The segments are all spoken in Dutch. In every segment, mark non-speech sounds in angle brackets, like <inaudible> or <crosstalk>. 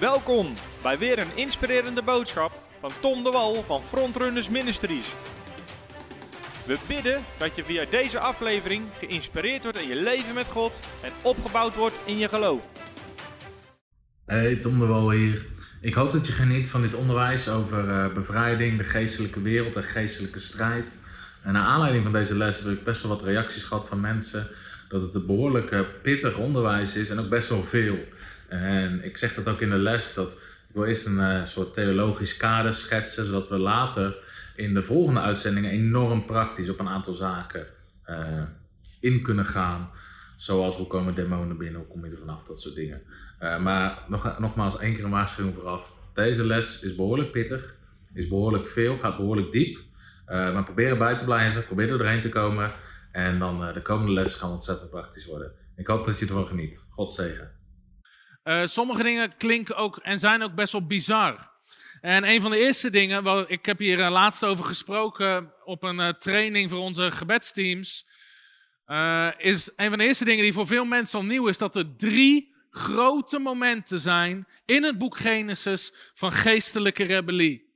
Welkom bij weer een inspirerende boodschap van Tom de Wal van Frontrunners Ministries. We bidden dat je via deze aflevering geïnspireerd wordt in je leven met God en opgebouwd wordt in je geloof. Hey, Tom de Wal hier. Ik hoop dat je geniet van dit onderwijs over uh, bevrijding, de geestelijke wereld en geestelijke strijd. En naar aanleiding van deze les heb ik best wel wat reacties gehad van mensen dat het een behoorlijk uh, pittig onderwijs is en ook best wel veel. En ik zeg dat ook in de les, dat ik wil eerst een uh, soort theologisch kader schetsen, zodat we later in de volgende uitzendingen enorm praktisch op een aantal zaken uh, in kunnen gaan. Zoals hoe komen demonen binnen, hoe kom je er vanaf, dat soort dingen. Uh, maar nog, nogmaals, één keer een waarschuwing vooraf. Deze les is behoorlijk pittig, is behoorlijk veel, gaat behoorlijk diep. maar probeer erbij te blijven, probeer er doorheen te komen. En dan de komende les gaan ontzettend praktisch worden. Ik hoop dat je ervan geniet. God zegen. Uh, sommige dingen klinken ook en zijn ook best wel bizar. En een van de eerste dingen, ik heb hier uh, laatst over gesproken op een uh, training voor onze gebedsteams, is een van de eerste dingen die voor veel mensen al nieuw is, dat er drie grote momenten zijn in het boek Genesis van geestelijke rebellie.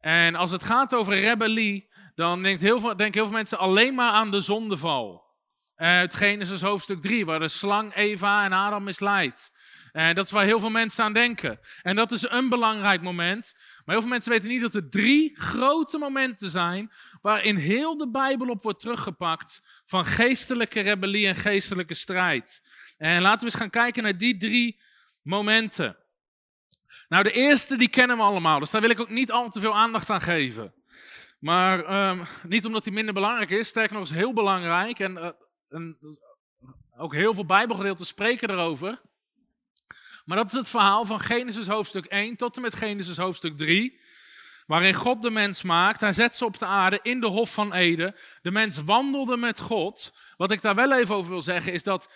En als het gaat over rebellie, dan denkt heel veel, denken heel veel mensen alleen maar aan de zondeval. Uit Genesis hoofdstuk 3, waar de slang Eva en Adam misleidt. En dat is waar heel veel mensen aan denken. En dat is een belangrijk moment. Maar heel veel mensen weten niet dat er drie grote momenten zijn waarin heel de Bijbel op wordt teruggepakt van geestelijke rebellie en geestelijke strijd. En laten we eens gaan kijken naar die drie momenten. Nou, de eerste die kennen we allemaal, dus daar wil ik ook niet al te veel aandacht aan geven. Maar um, niet omdat die minder belangrijk is, sterker nog is heel belangrijk en, uh, en ook heel veel Bijbelgedeelten spreken erover. Maar dat is het verhaal van Genesis hoofdstuk 1 tot en met Genesis hoofdstuk 3. Waarin God de mens maakt. Hij zet ze op de aarde in de Hof van Eden. De mens wandelde met God. Wat ik daar wel even over wil zeggen is dat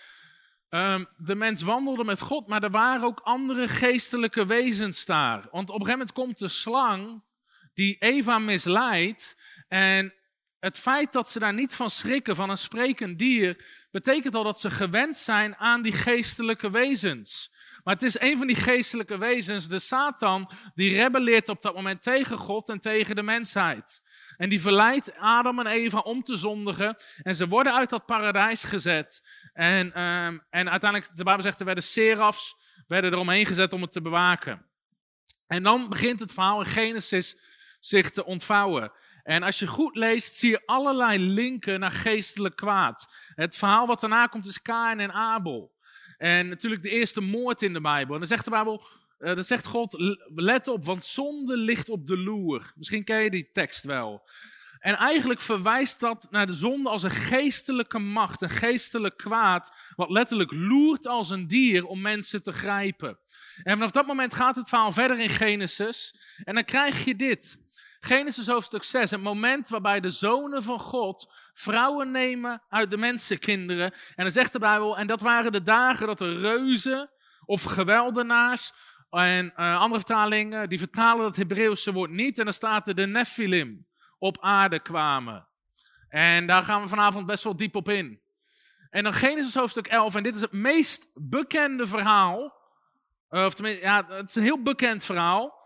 um, de mens wandelde met God. Maar er waren ook andere geestelijke wezens daar. Want op een gegeven moment komt de slang die Eva misleidt. En het feit dat ze daar niet van schrikken, van een sprekend dier, betekent al dat ze gewend zijn aan die geestelijke wezens. Maar het is een van die geestelijke wezens, de Satan, die rebelleert op dat moment tegen God en tegen de mensheid. En die verleidt Adam en Eva om te zondigen. En ze worden uit dat paradijs gezet. En, um, en uiteindelijk, de Bijbel zegt, er werden serafs werden eromheen gezet om het te bewaken. En dan begint het verhaal in Genesis zich te ontvouwen. En als je goed leest, zie je allerlei linken naar geestelijk kwaad. Het verhaal wat daarna komt is Kain en Abel. En natuurlijk de eerste moord in de Bijbel. En dan zegt de Bijbel, uh, dan zegt God, let op, want zonde ligt op de loer. Misschien ken je die tekst wel. En eigenlijk verwijst dat naar de zonde als een geestelijke macht, een geestelijk kwaad, wat letterlijk loert als een dier om mensen te grijpen. En vanaf dat moment gaat het verhaal verder in Genesis. En dan krijg je dit. Genesis hoofdstuk 6, het moment waarbij de zonen van God vrouwen nemen uit de mensenkinderen. En dan zegt de Bijbel, en dat waren de dagen dat de reuzen of geweldenaars en uh, andere vertalingen, die vertalen dat Hebreeuwse woord niet. En dan staat er de Nephilim op aarde kwamen. En daar gaan we vanavond best wel diep op in. En dan Genesis hoofdstuk 11, en dit is het meest bekende verhaal. Uh, of tenminste, ja, het is een heel bekend verhaal.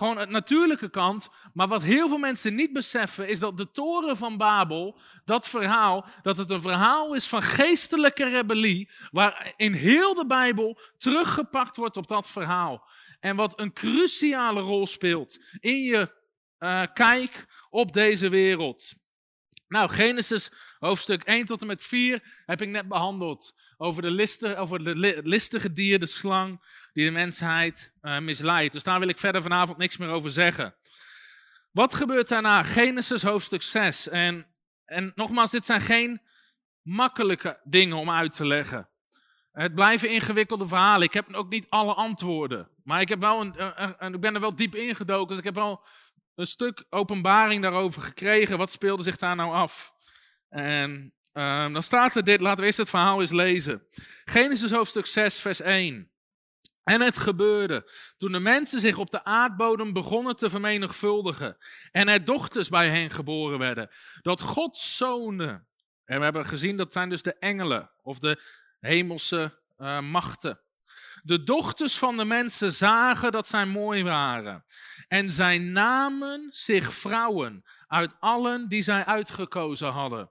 Gewoon het natuurlijke kant. Maar wat heel veel mensen niet beseffen is dat de toren van Babel, dat verhaal, dat het een verhaal is van geestelijke rebellie, waar in heel de Bijbel teruggepakt wordt op dat verhaal. En wat een cruciale rol speelt in je uh, kijk op deze wereld. Nou, Genesis hoofdstuk 1 tot en met 4 heb ik net behandeld. Over, de listige, over de listige dier, de slang, die de mensheid uh, misleidt. Dus daar wil ik verder vanavond niks meer over zeggen. Wat gebeurt daarna? Genesis hoofdstuk 6. En, en nogmaals, dit zijn geen makkelijke dingen om uit te leggen. Het blijven ingewikkelde verhalen. Ik heb ook niet alle antwoorden. Maar ik, heb wel een, ik ben er wel diep ingedoken. Dus ik heb wel een stuk openbaring daarover gekregen. Wat speelde zich daar nou af? En um, dan staat er dit. Laten we eerst het verhaal eens lezen. Genesis hoofdstuk 6, vers 1. En het gebeurde toen de mensen zich op de aardbodem begonnen te vermenigvuldigen en er dochters bij hen geboren werden, dat Gods zonen, en we hebben gezien dat zijn dus de engelen of de hemelse uh, machten, De dochters van de mensen zagen dat zij mooi waren. En zij namen zich vrouwen uit allen die zij uitgekozen hadden.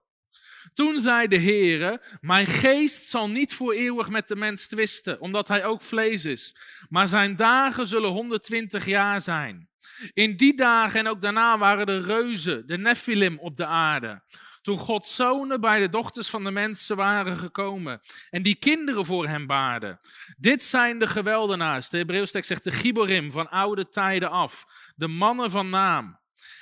Toen zei de Heere, mijn geest zal niet voor eeuwig met de mens twisten, omdat hij ook vlees is. Maar zijn dagen zullen 120 jaar zijn. In die dagen en ook daarna waren de reuzen, de Nephilim op de aarde. Toen Gods zonen bij de dochters van de mensen waren gekomen en die kinderen voor hem baarden. Dit zijn de geweldenaars, de Hebreeuws tekst zegt de Giborim van oude tijden af, de mannen van naam.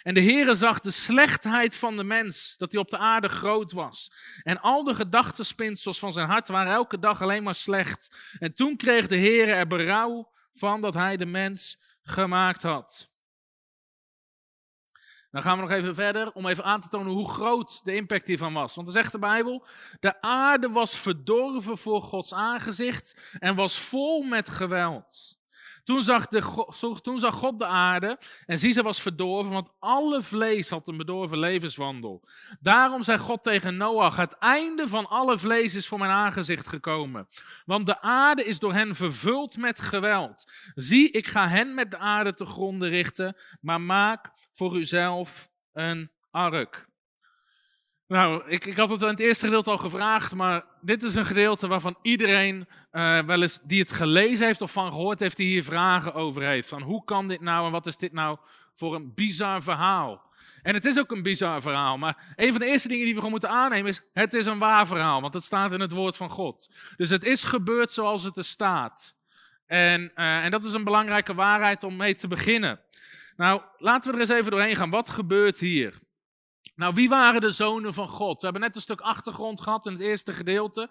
En de Heere zag de slechtheid van de mens, dat hij op de aarde groot was. En al de gedachtenspinsels van zijn hart waren elke dag alleen maar slecht. En toen kreeg de Heere er berouw van dat hij de mens gemaakt had. Dan gaan we nog even verder om even aan te tonen hoe groot de impact hiervan was. Want dan zegt de Bijbel: De aarde was verdorven voor Gods aangezicht en was vol met geweld. Toen zag, de, toen zag God de aarde en zie, ze was verdorven, want alle vlees had een bedorven levenswandel. Daarom zei God tegen Noach, het einde van alle vlees is voor mijn aangezicht gekomen. Want de aarde is door hen vervuld met geweld. Zie, ik ga hen met de aarde te gronden richten, maar maak voor uzelf een ark. Nou, ik, ik had het in het eerste gedeelte al gevraagd, maar dit is een gedeelte waarvan iedereen uh, wel eens die het gelezen heeft of van gehoord heeft, die hier vragen over heeft. Van hoe kan dit nou en wat is dit nou voor een bizar verhaal? En het is ook een bizar verhaal, maar een van de eerste dingen die we gewoon moeten aannemen is, het is een waar verhaal, want het staat in het woord van God. Dus het is gebeurd zoals het er staat. En, uh, en dat is een belangrijke waarheid om mee te beginnen. Nou, laten we er eens even doorheen gaan. Wat gebeurt hier? Nou, wie waren de zonen van God? We hebben net een stuk achtergrond gehad in het eerste gedeelte.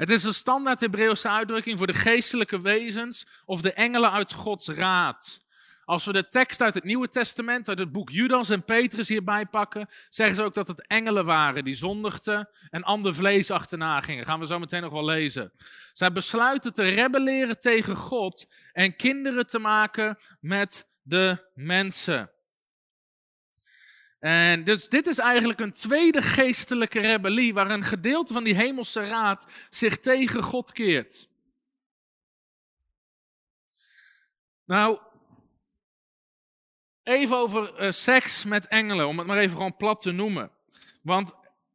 Het is een standaard Hebreeuwse uitdrukking voor de geestelijke wezens of de engelen uit Gods raad. Als we de tekst uit het Nieuwe Testament, uit het boek Judas en Petrus hierbij pakken, zeggen ze ook dat het engelen waren die zondigden en ander vlees achterna gingen. Gaan we zo meteen nog wel lezen. Zij besluiten te rebelleren tegen God en kinderen te maken met de mensen. En dus dit is eigenlijk een tweede geestelijke rebellie, waar een gedeelte van die hemelse raad zich tegen God keert. Nou, even over uh, seks met engelen, om het maar even gewoon plat te noemen. Want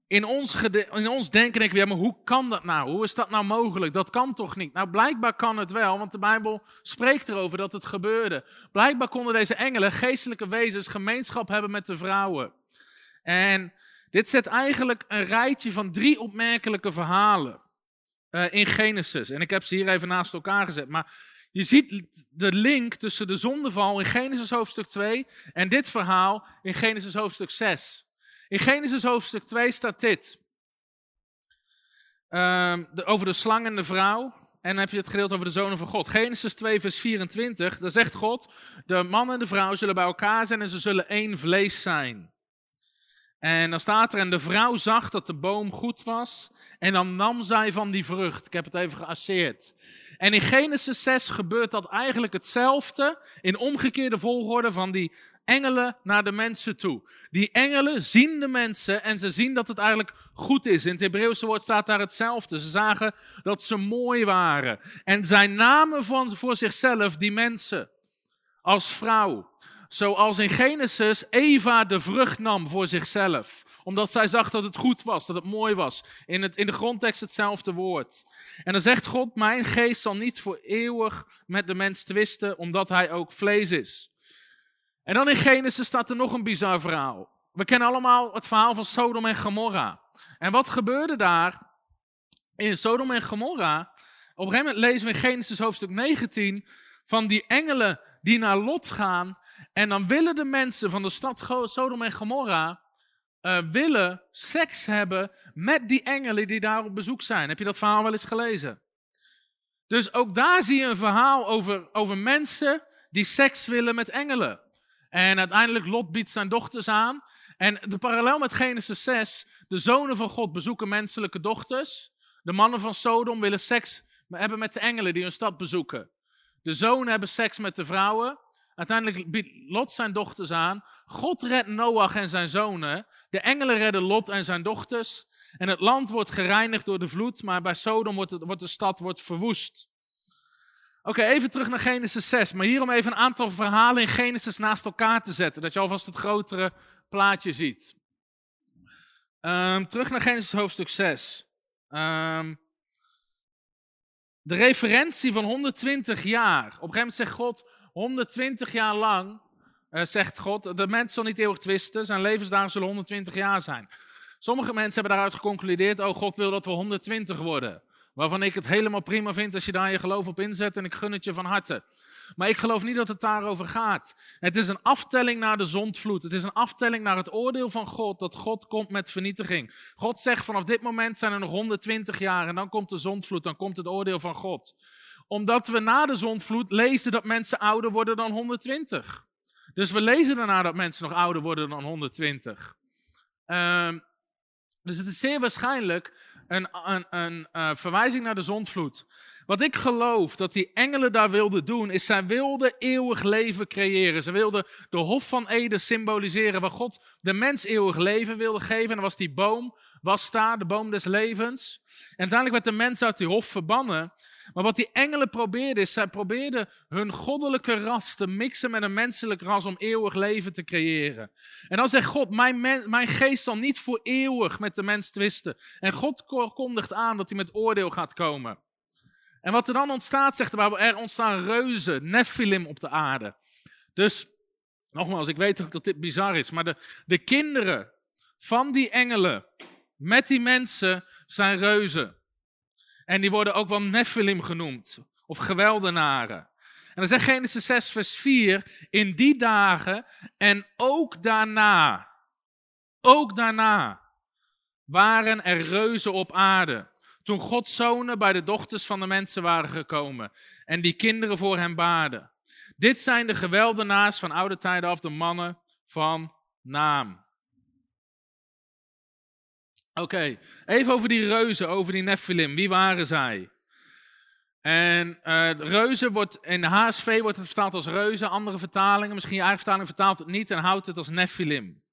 in ons, in ons denken denk ik weer, maar hoe kan dat nou? Hoe is dat nou mogelijk? Dat kan toch niet? Nou, blijkbaar kan het wel, want de Bijbel spreekt erover dat het gebeurde. Blijkbaar konden deze engelen, geestelijke wezens, gemeenschap hebben met de vrouwen. En dit zet eigenlijk een rijtje van drie opmerkelijke verhalen uh, in Genesis. En ik heb ze hier even naast elkaar gezet. Maar je ziet de link tussen de zondeval in Genesis hoofdstuk 2 en dit verhaal in Genesis hoofdstuk 6. In Genesis hoofdstuk 2 staat dit. Uh, de, over de slang en de vrouw. En dan heb je het gedeelte over de zonen van God. Genesis 2, vers 24. Daar zegt God: De man en de vrouw zullen bij elkaar zijn en ze zullen één vlees zijn. En dan staat er: En de vrouw zag dat de boom goed was. En dan nam zij van die vrucht. Ik heb het even geasseerd. En in Genesis 6 gebeurt dat eigenlijk hetzelfde. In omgekeerde volgorde van die engelen naar de mensen toe. Die engelen zien de mensen en ze zien dat het eigenlijk goed is. In het Hebreeuwse woord staat daar hetzelfde. Ze zagen dat ze mooi waren. En zij namen van, voor zichzelf die mensen als vrouw. Zoals in Genesis Eva de vrucht nam voor zichzelf. Omdat zij zag dat het goed was, dat het mooi was. In, het, in de grondtekst hetzelfde woord. En dan zegt God, mijn geest zal niet voor eeuwig met de mens twisten, omdat hij ook vlees is. En dan in Genesis staat er nog een bizar verhaal. We kennen allemaal het verhaal van Sodom en Gomorra. En wat gebeurde daar in Sodom en Gomorra? Op een gegeven moment lezen we in Genesis hoofdstuk 19 van die engelen die naar Lot gaan. En dan willen de mensen van de stad Sodom en Gomorra uh, willen seks hebben met die engelen die daar op bezoek zijn. Heb je dat verhaal wel eens gelezen? Dus ook daar zie je een verhaal over, over mensen die seks willen met engelen. En uiteindelijk Lot biedt zijn dochters aan. En de parallel met Genesis 6, de zonen van God bezoeken menselijke dochters. De mannen van Sodom willen seks hebben met de engelen die hun stad bezoeken. De zonen hebben seks met de vrouwen. Uiteindelijk biedt Lot zijn dochters aan. God redt Noach en zijn zonen. De engelen redden Lot en zijn dochters. En het land wordt gereinigd door de vloed, maar bij Sodom wordt, wordt de stad wordt verwoest. Oké, even terug naar Genesis 6. Maar hier om even een aantal verhalen in Genesis naast elkaar te zetten. Dat je alvast het grotere plaatje ziet. Ehm, terug naar Genesis hoofdstuk 6. Ehm, de referentie van 120 jaar. Op een gegeven moment zegt God, 120 jaar lang, uh, zegt God, de mens zal niet eeuwig twisten, zijn levensdagen zullen 120 jaar zijn. Sommige mensen hebben daaruit geconcludeerd, oh God wil dat we 120 worden. Waarvan ik het helemaal prima vind als je daar je geloof op inzet en ik gun het je van harte. Maar ik geloof niet dat het daarover gaat. Het is een aftelling naar de zondvloed. Het is een aftelling naar het oordeel van God, dat God komt met vernietiging. God zegt vanaf dit moment zijn er nog 120 jaar en dan komt de zondvloed, dan komt het oordeel van God. Omdat we na de zondvloed lezen dat mensen ouder worden dan 120. Dus we lezen daarna dat mensen nog ouder worden dan 120. Ehm, dus het is zeer waarschijnlijk een, uh, verwijzing naar de zondvloed. Wat ik geloof dat die engelen daar wilden doen, is zij wilden eeuwig leven creëren. Ze wilden de Hof van Eden symboliseren, waar God de mens eeuwig leven wilde geven. En dan was die boom, was daar, de boom des levens. En uiteindelijk werd de mens uit die hof verbannen. Maar wat die engelen probeerden, is zij probeerden hun goddelijke ras te mixen met een menselijk ras om eeuwig leven te creëren. En dan zegt God, mijn, mijn geest zal niet voor eeuwig met de mens twisten. En God kondigt aan dat hij met oordeel gaat komen. En wat er dan ontstaat, zegt de Bijbel, er ontstaan reuzen, Nephilim op de aarde. Dus, nogmaals, ik weet ook dat dit bizar is, maar de, de kinderen van die engelen met die mensen zijn reuzen. En die worden ook wel Nephilim genoemd, of geweldenaren. En dan zegt Genesis 6, vers 4, in die dagen en ook daarna, ook daarna, waren er reuzen op aarde. Toen Gods zonen bij de dochters van de mensen waren gekomen en die kinderen voor hem baarden. Dit zijn de geweldenaars van oude tijden af, de mannen van naam. Oké, even over die reuzen, over die Nephilim. Wie waren zij? En uh, reuzen wordt in de HSV wordt het vertaald als reuzen. Andere vertalingen, misschien je eigen vertaling vertaalt het niet en houdt het als Nephilim.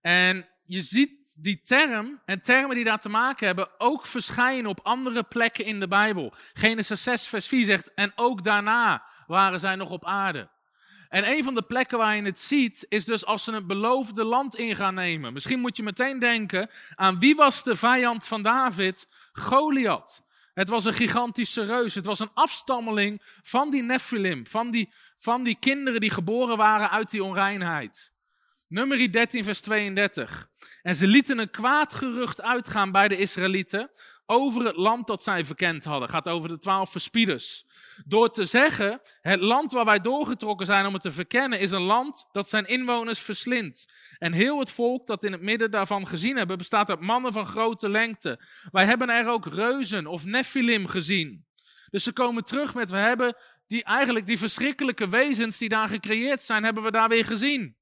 En je ziet die term en termen die daar te maken hebben ook verschijnen op andere plekken in de Bijbel. Genesis 6, vers 4 zegt, en ook daarna waren zij nog op aarde. En een van de plekken waar je het ziet, is dus als ze het beloofde land in gaan nemen. Misschien moet je meteen denken aan wie was de vijand van David? Goliath. Het was een gigantische reus. Het was een afstammeling van die Nephilim, van die, van die kinderen die geboren waren uit die onreinheid. Nummer 13, vers 32. En ze lieten een kwaad gerucht uitgaan bij de Israëlieten over het land dat zij verkend hadden. Gaat over de twaalf verspieders. Door te zeggen, het land waar wij doorgetrokken zijn om het te verkennen, is een land dat zijn inwoners verslindt. En heel het volk dat in het midden daarvan gezien hebben, bestaat uit mannen van grote lengte. Wij hebben er ook reuzen of nephilim gezien. Dus ze komen terug met, we hebben die, eigenlijk die verschrikkelijke wezens die daar gecreëerd zijn, hebben we daar weer gezien.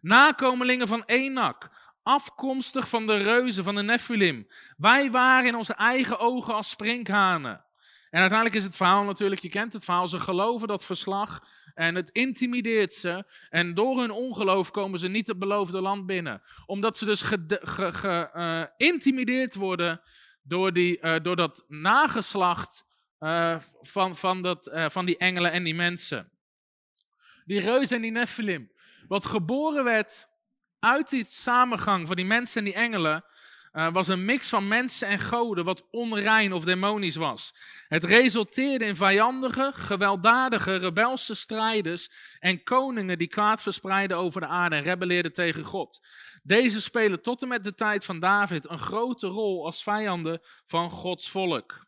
Nakomelingen van Enak, afkomstig van de reuzen, van de Nephilim. Wij waren in onze eigen ogen als sprinkhanen. En uiteindelijk is het verhaal natuurlijk, je kent het verhaal, ze geloven dat verslag en het intimideert ze. En door hun ongeloof komen ze niet het beloofde land binnen. Omdat ze dus geïntimideerd ge, worden door, die, uh, door dat nageslacht uh, van, van, dat, van die engelen en die mensen. Die reuzen en die Nephilim. Wat geboren werd uit die samengang van die mensen en die engelen, uh, was een mix van mensen en goden, wat onrein of demonisch was. Het resulteerde in vijandige, gewelddadige, rebelse strijders en koningen die kwaad verspreidden over de aarde en rebelleerden tegen God. Deze spelen tot en met de tijd van David een grote rol als vijanden van Gods volk.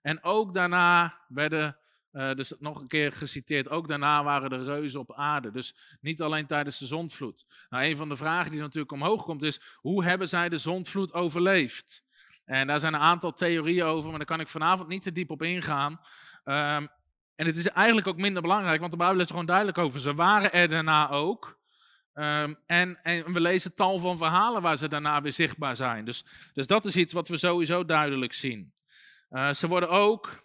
En ook daarna werden uh, dus nog een keer geciteerd, ook daarna waren de reuzen op aarde. Dus niet alleen tijdens de zondvloed. Nou, een van de vragen die natuurlijk omhoog komt is, hoe hebben zij de zondvloed overleefd? En daar zijn een aantal theorieën over, maar daar kan ik vanavond niet te diep op ingaan. Um, en het is eigenlijk ook minder belangrijk, want de Bijbel is er gewoon duidelijk over. Ze waren er daarna ook. Um, en, en, we lezen tal van verhalen waar ze daarna weer zichtbaar zijn. Dus, dus dat is iets wat we sowieso duidelijk zien. Uh, ze worden ook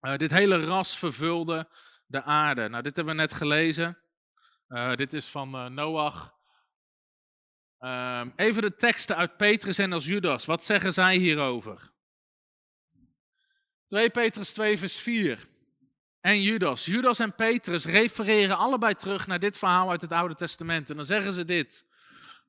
uh, dit hele ras vervulde de aarde. Nou, dit hebben we net gelezen. Uh, dit is van uh, Noach. even de teksten uit Petrus en als Judas. Wat zeggen zij hierover? 2 Petrus 2, vers 4. en Judas. Judas en Petrus refereren allebei terug naar dit verhaal uit het Oude Testament. En dan zeggen ze dit.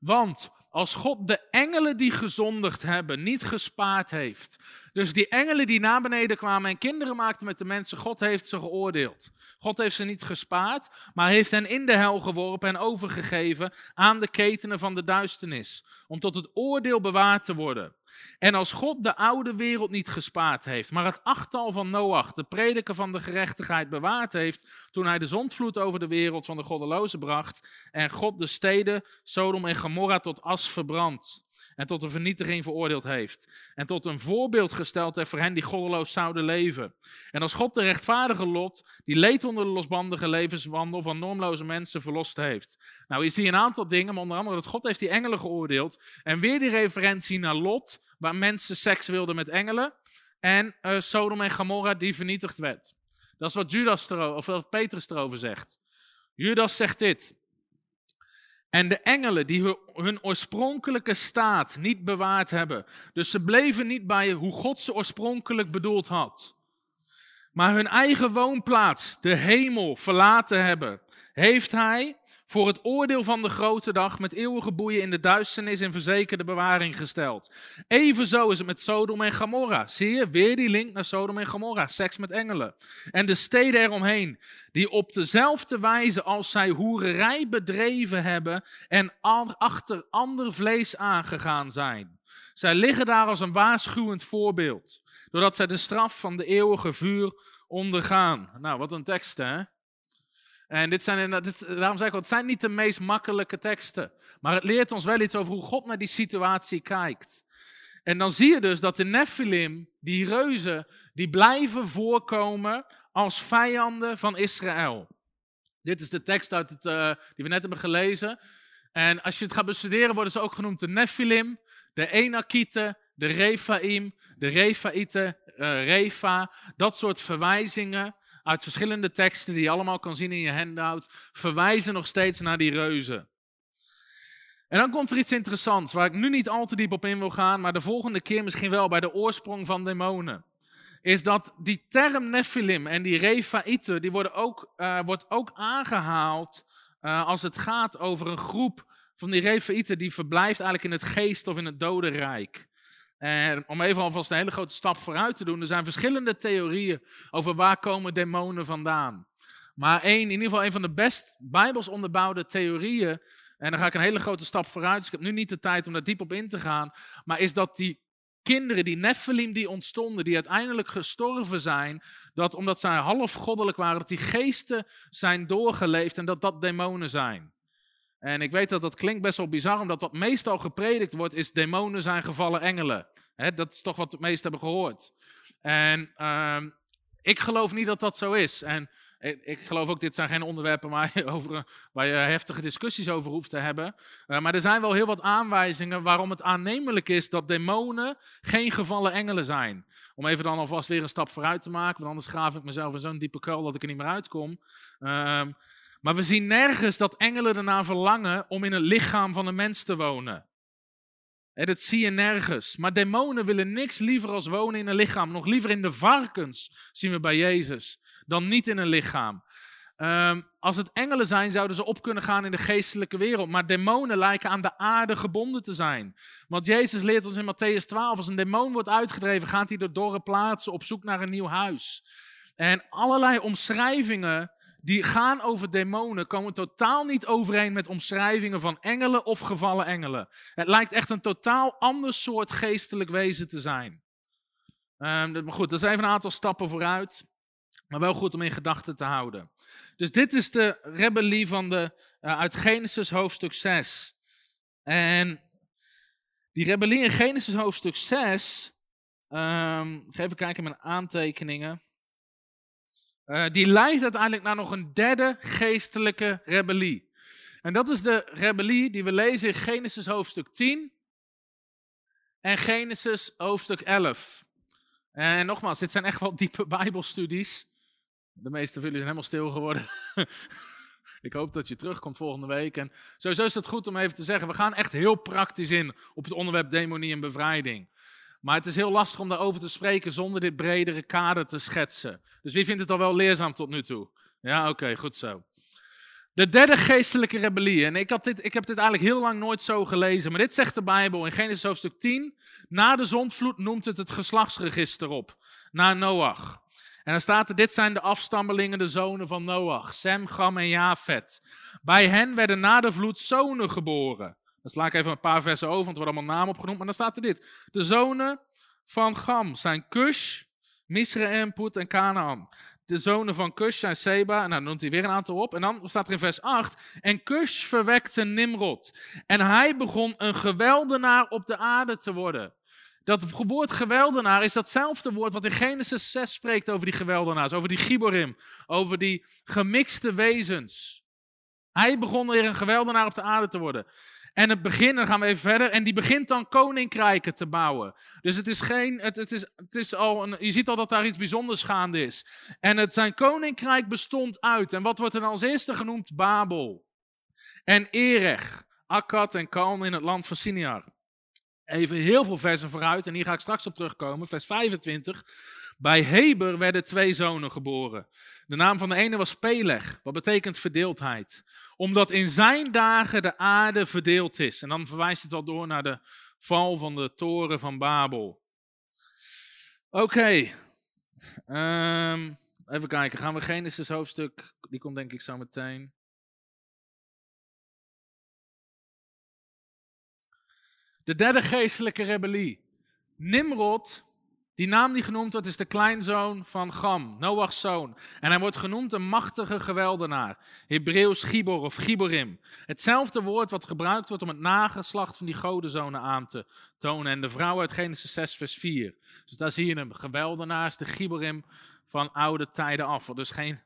Want als God de engelen die gezondigd hebben niet gespaard heeft. Dus die engelen die naar beneden kwamen en kinderen maakten met de mensen, God heeft ze geoordeeld. God heeft ze niet gespaard, maar heeft hen in de hel geworpen en overgegeven aan de ketenen van de duisternis. Om tot het oordeel bewaard te worden. En als God de oude wereld niet gespaard heeft, maar het achttal van Noach, de prediker van de gerechtigheid, bewaard heeft, toen hij de zondvloed over de wereld van de goddelozen bracht, en God de steden Sodom en Gomorra tot as verbrandt, en tot een vernietiging veroordeeld heeft, en tot een voorbeeld gesteld heeft voor hen die goddeloos zouden leven. En als God de rechtvaardige lot, die leed onder de losbandige levenswandel van normloze mensen, verlost heeft. Nou, je ziet een aantal dingen, maar onder andere dat God heeft die engelen geoordeeld, en weer die referentie naar Lot, waar mensen seks wilden met engelen. En uh, Sodom en Gomorra die vernietigd werd. Dat is wat, Judas of wat Petrus erover zegt. Judas zegt dit. En de engelen die hun oorspronkelijke staat niet bewaard hebben. Dus ze bleven niet bij hoe God ze oorspronkelijk bedoeld had. Maar hun eigen woonplaats, de hemel, verlaten hebben. Heeft hij voor het oordeel van de grote dag met eeuwige boeien in de duisternis in verzekerde bewaring gesteld. Evenzo is het met Sodom en Gomorra. Zie je, weer die link naar Sodom en Gomorra, seks met engelen. En de steden eromheen, die op dezelfde wijze als zij hoererij bedreven hebben en achter ander vlees aangegaan zijn. Zij liggen daar als een waarschuwend voorbeeld, doordat zij de straf van de eeuwige vuur ondergaan. Nou, wat een tekst hè. En dit zijn, dit, daarom zeg ik, het zijn niet de meest makkelijke teksten. Maar het leert ons wel iets over hoe God naar die situatie kijkt. En dan zie je dus dat de Nephilim, die reuzen, die blijven voorkomen als vijanden van Israël. Dit is de tekst uit het, uh, die we net hebben gelezen. En als je het gaat bestuderen, worden ze ook genoemd de Nephilim, de Enakieten, de Refaim, de Refaïten, uh, Refa. Dat soort verwijzingen uit verschillende teksten die je allemaal kan zien in je handout, verwijzen nog steeds naar die reuzen. En dan komt er iets interessants, waar ik nu niet al te diep op in wil gaan, maar de volgende keer misschien wel bij de oorsprong van demonen. Is dat die term Nephilim en die Refaïten, die worden ook, uh, wordt ook aangehaald uh, als het gaat over een groep van die Refaïten die verblijft eigenlijk in het geest of in het dodenrijk. En om even alvast een hele grote stap vooruit te doen, er zijn verschillende theorieën over waar komen demonen vandaan. Maar één, in ieder geval een van de best bijbels onderbouwde theorieën, en dan ga ik een hele grote stap vooruit, dus ik heb nu niet de tijd om daar diep op in te gaan, maar is dat die kinderen, die Nephilim die ontstonden, die uiteindelijk gestorven zijn, dat omdat zij half goddelijk waren, dat die geesten zijn doorgeleefd en dat dat demonen zijn. En ik weet dat dat klinkt best wel bizar, omdat wat meestal gepredikt wordt, is demonen zijn gevallen engelen. Dat is toch wat het meest hebben gehoord. En uh, ik geloof niet dat dat zo is. En ik, ik, geloof ook, dit zijn geen onderwerpen waar je, <laughs> over, waar je heftige discussies over hoeft te hebben. Uh, maar er zijn wel heel wat aanwijzingen waarom het aannemelijk is dat demonen geen gevallen engelen zijn. Om even dan alvast weer een stap vooruit te maken, want anders graaf ik mezelf in zo'n diepe kuil dat ik er niet meer uitkom. Uh, maar we zien nergens dat engelen ernaar verlangen om in het lichaam van een mens te wonen. Dat zie je nergens. Maar demonen willen niks liever als wonen in een lichaam. Nog liever in de varkens, zien we bij Jezus, dan niet in een lichaam. Um, als het engelen zijn, zouden ze op kunnen gaan in de geestelijke wereld. Maar demonen lijken aan de aarde gebonden te zijn. Want Jezus leert ons in Matthäus 12, als een demon wordt uitgedreven, gaat hij door dorre plaatsen op zoek naar een nieuw huis. En allerlei omschrijvingen die gaan over demonen komen totaal niet overeen met omschrijvingen van engelen of gevallen engelen. Het lijkt echt een totaal ander soort geestelijk wezen te zijn. Um, maar goed, dat is even een aantal stappen vooruit, maar wel goed om in gedachten te houden. Dus dit is de rebellie van de, uh, uit Genesis hoofdstuk 6. En die rebellie in Genesis hoofdstuk 6, um, ehm, even kijken in mijn aantekeningen. Uh, die leidt uiteindelijk naar nog een derde geestelijke rebellie. En dat is de rebellie die we lezen in Genesis hoofdstuk 10 en Genesis hoofdstuk 11. En nogmaals, dit zijn echt wel diepe Bijbelstudies. De meeste van jullie zijn helemaal stil geworden. <laughs> Ik hoop dat je terugkomt volgende week. En sowieso is het goed om even te zeggen, we gaan echt heel praktisch in op het onderwerp demonie en bevrijding. Maar het is heel lastig om daarover te spreken zonder dit bredere kader te schetsen. Dus wie vindt het al wel leerzaam tot nu toe? Ja, oké, goed zo. De derde geestelijke rebellie. En ik, had dit, ik heb dit eigenlijk heel lang nooit zo gelezen. Maar dit zegt de Bijbel in Genesis hoofdstuk 10. Na de zondvloed noemt het het geslachtsregister op. Na Noach. En dan staat er, dit zijn de afstammelingen, de zonen van Noach. Sem, Gam en Jafet. Bij hen werden na de vloed zonen geboren. Dan sla ik even een paar versen over, want er worden allemaal namen opgenoemd. Maar dan staat er dit. De zonen van Gam zijn Cush, Misraim, Put en Canaan. De zonen van Cush zijn Seba, en dan noemt hij weer een aantal op. En dan staat er in vers 8, en Cush verwekte Nimrod. En hij begon een geweldenaar op de aarde te worden. Dat woord geweldenaar is datzelfde woord wat in Genesis 6 spreekt over die geweldenaars, over die giborim, over die gemixte wezens. Hij begon weer een geweldenaar op de aarde te worden. En het begin, dan gaan we even verder, en die begint dan koninkrijken te bouwen. Dus het is geen, het, het is, het is al, een, je ziet al dat daar iets bijzonders gaande is. En het, zijn koninkrijk bestond uit. En wat wordt er dan als eerste genoemd? Babel. En Erech, Akkad en Kalm in het land van Siniar. Even heel veel versen vooruit, en hier ga ik straks op terugkomen, vers 25. Bij Heber werden twee zonen geboren. De naam van de ene was Peleg, wat betekent verdeeldheid. Omdat in zijn dagen de aarde verdeeld is. En dan verwijst het al door naar de val van de toren van Babel. Oké, ehm, even kijken. Gaan we Genesis hoofdstuk, die komt denk ik zo meteen. De derde geestelijke rebellie. Nimrod die naam die genoemd wordt is de kleinzoon van Gam, Noach's zoon. En hij wordt genoemd een machtige geweldenaar. Hebreeuws Gibor of Giborim. Hetzelfde woord wat gebruikt wordt om het nageslacht van die godenzonen aan te tonen. En de vrouw uit Genesis 6 vers 4. Dus daar zie je hem, geweldenaars, de Giborim van oude tijden af. Wat dus geen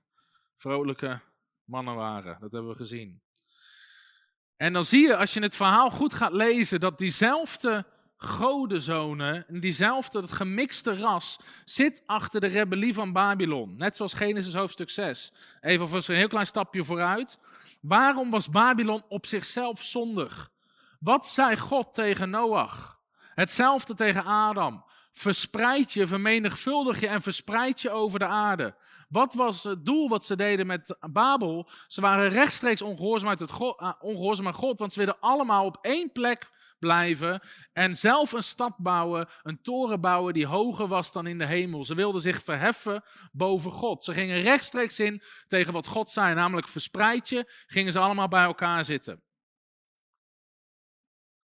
vrolijke mannen waren. Dat hebben we gezien. En dan zie je, als je het verhaal goed gaat lezen, dat diezelfde godenzonen, diezelfde, dat gemixte ras, zit achter de rebellie van Babylon. Net zoals Genesis hoofdstuk 6. Even een heel klein stapje vooruit. Waarom was Babylon op zichzelf zondig? Wat zei God tegen Noach? Hetzelfde tegen Adam. Verspreid je, vermenigvuldig je en verspreid je over de aarde. Wat was het doel wat ze deden met Babel? Ze waren rechtstreeks ongehoorzaam, uit het uh, ongehoorzaam aan God, want ze wilden allemaal op één plek blijven en zelf een stad bouwen, een toren bouwen die hoger was dan in de hemel. Ze wilden zich verheffen boven God. Ze gingen rechtstreeks in tegen wat God zei, namelijk verspreid je, gingen ze allemaal bij elkaar zitten.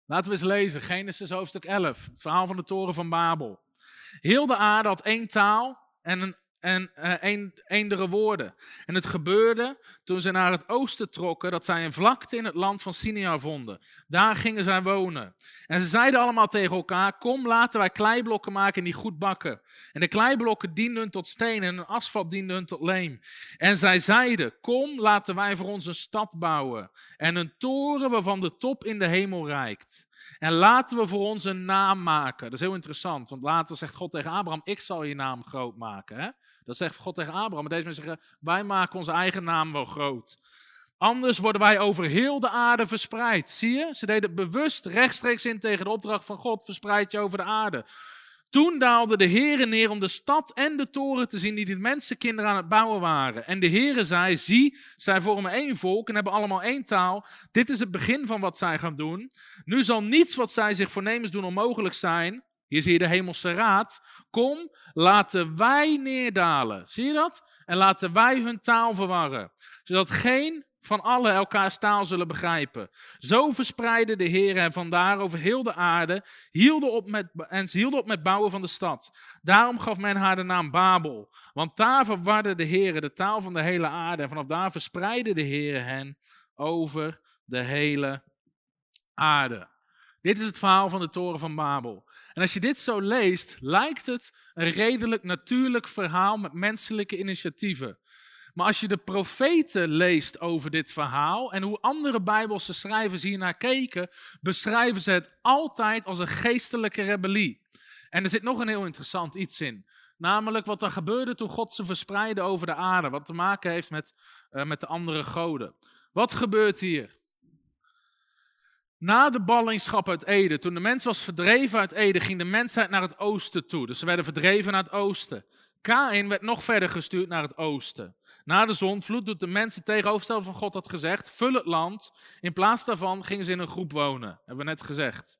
Laten we eens lezen, Genesis hoofdstuk 11, het verhaal van de toren van Babel. Heel de aarde had één taal en een en uh, eendere woorden. En het gebeurde toen ze naar het oosten trokken, dat zij een vlakte in het land van Sinia vonden. Daar gingen zij wonen. En ze zeiden allemaal tegen elkaar, kom laten wij kleiblokken maken die goed bakken. En de kleiblokken dienden tot steen en asfalt diende tot leem. En zij zeiden, kom laten wij voor ons een stad bouwen. En een toren waarvan de top in de hemel reikt. En laten we voor ons een naam maken. Dat is heel interessant, want later zegt God tegen Abraham, ik zal je naam groot maken. Hè? Dat zegt God tegen Abraham. Maar deze mensen zeggen, wij maken onze eigen naam wel groot. Anders worden wij over heel de aarde verspreid. Zie je? Ze deden bewust rechtstreeks in tegen de opdracht van God, verspreid je over de aarde. Toen daalde de Heere neer om de stad en de toren te zien die de mensenkinderen aan het bouwen waren. En de Heere zei, zie, zij vormen één volk en hebben allemaal één taal. Dit is het begin van wat zij gaan doen. Nu zal niets wat zij zich voornemens doen onmogelijk zijn. Hier zie je de hemelse raad. Kom, laten wij neerdalen. Zie je dat? En laten wij hun taal verwarren. Zodat geen van allen elkaars taal zullen begrijpen. Zo verspreidde de Heer en vandaar over heel de aarde hielden op met, en ze hielden op met bouwen van de stad. Daarom gaf men haar de naam Babel. Want daar verwarde de Heer de taal van de hele aarde. En vanaf daar verspreidde de Heer hen over de hele aarde. Dit is het verhaal van de toren van Babel. En als je dit zo leest, lijkt het een redelijk natuurlijk verhaal met menselijke initiatieven. Maar als je de profeten leest over dit verhaal en hoe andere Bijbelse schrijvers hiernaar keken, beschrijven ze het altijd als een geestelijke rebellie. En er zit nog een heel interessant iets in. Namelijk wat er gebeurde toen God ze verspreidde over de aarde. Wat te maken heeft met, uh, met de andere goden. Wat gebeurt hier? Na de ballingschap uit Ede, toen de mens was verdreven uit Ede, ging de mensheid naar het oosten toe. Dus ze werden verdreven naar het oosten. Kain werd nog verder gestuurd naar het oosten. Na de zonvloed doet de mensen tegenovergestelde van God had gezegd, vul het land. In plaats daarvan gingen ze in een groep wonen, hebben we net gezegd.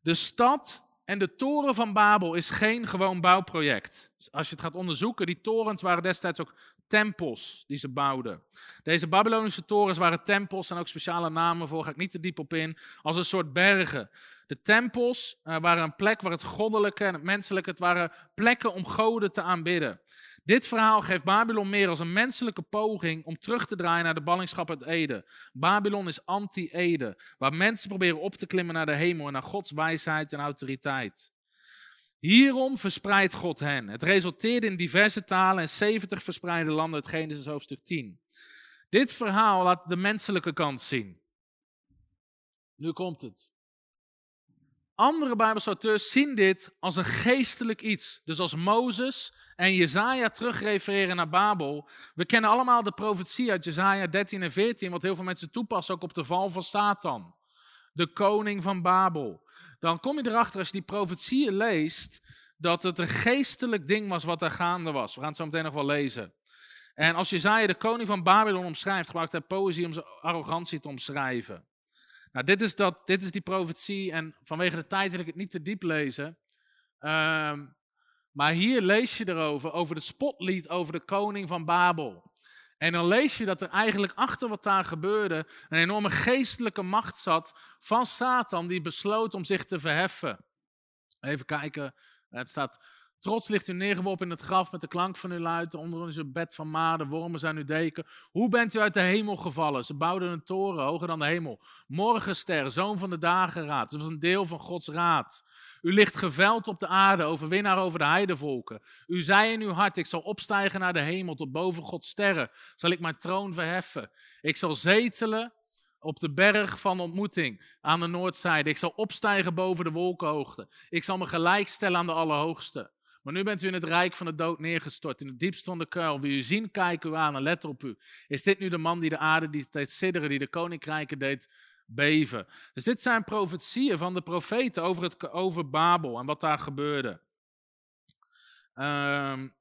De stad en de toren van Babel is geen gewoon bouwproject. Als je het gaat onderzoeken, die torens waren destijds ook tempels die ze bouwden. Deze Babylonische torens waren tempels en ook speciale namen voor, ga ik niet te diep op in, als een soort bergen. De tempels uh, waren een plek waar het goddelijke en het menselijke, het waren plekken om goden te aanbidden. Dit verhaal geeft Babylon meer als een menselijke poging om terug te draaien naar de ballingschap uit Ede. Babylon is anti-Ede, waar mensen proberen op te klimmen naar de hemel en naar Gods wijsheid en autoriteit. Hierom verspreidt God hen. Het resulteerde in diverse talen en 70 verspreide landen uit Genesis hoofdstuk 10. Dit verhaal laat de menselijke kant zien. Nu komt het. Andere Bijbelse auteurs zien dit als een geestelijk iets. Dus als Mozes en Jezaja terugrefereren naar Babel. We kennen allemaal de profetie uit Jezaja 13 en 14, wat heel veel mensen toepassen ook op de val van Satan. De koning van Babel. Dan kom je erachter als je die profetieën leest, dat het een geestelijk ding was wat er gaande was. We gaan het zo meteen nog wel lezen. En als Jezaja de koning van Babylon omschrijft, gebruikt hij poëzie om zijn arrogantie te omschrijven. Nou, dit is, dat, dit is die profetie en vanwege de tijd wil ik het niet te diep lezen. Ehm, maar hier lees je erover, over het spotlied over de koning van Babel. En dan lees je dat er eigenlijk achter wat daar gebeurde een enorme geestelijke macht zat van Satan die besloot om zich te verheffen. Even kijken, het staat Trots ligt u neergeworpen in het graf met de klank van uw luid. Onder is uw bed van maden, wormen zijn uw deken. Hoe bent u uit de hemel gevallen? Ze bouwden een toren hoger dan de hemel. Morgenster, zoon van de dageraad. Dat was een deel van Gods raad. U ligt geveld op de aarde, overwinnaar over de heidevolken. U zei in uw hart, ik zal opstijgen naar de hemel, tot boven Gods sterren. Zal ik mijn troon verheffen. Ik zal zetelen op de berg van ontmoeting aan de noordzijde. Ik zal opstijgen boven de wolkenhoogte. Ik zal me gelijkstellen aan de Allerhoogste. Maar nu bent u in het rijk van de dood neergestort, in het diepst van de kuil. Wie u zien, kijken u aan en let op u. Is dit nu de man die de aarde die deed sidderen, die de koninkrijken deed beven? Dus dit zijn profetieën van de profeten over, het, over Babel en wat daar gebeurde. Um,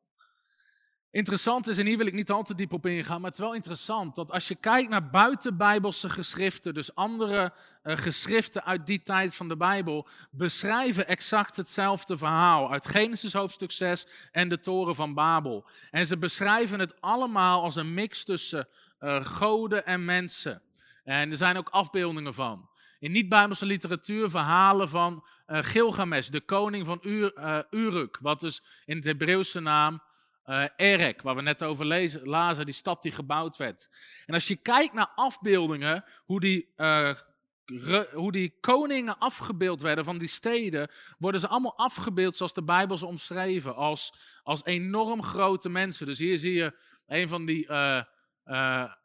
Interessant is, en hier wil ik niet al te diep op ingaan, maar het is wel interessant dat als je kijkt naar buitenbijbelse geschriften, dus andere uh, geschriften uit die tijd van de Bijbel, beschrijven exact hetzelfde verhaal uit Genesis hoofdstuk 6 en de toren van Babel. En ze beschrijven het allemaal als een mix tussen uh, goden en mensen. En er zijn ook afbeeldingen van. In niet-Bijbelse literatuur verhalen van uh, Gilgamesh, de koning van Ur, Uruk, wat dus in het Hebreeuwse naam uh, Erek, waar we net over lezen, lazen, die stad die gebouwd werd. En als je kijkt naar afbeeldingen, hoe die, uh, hoe die koningen afgebeeld werden van die steden, worden ze allemaal afgebeeld zoals de Bijbel ze omschreven, als, als enorm grote mensen. Dus hier zie je een van die uh,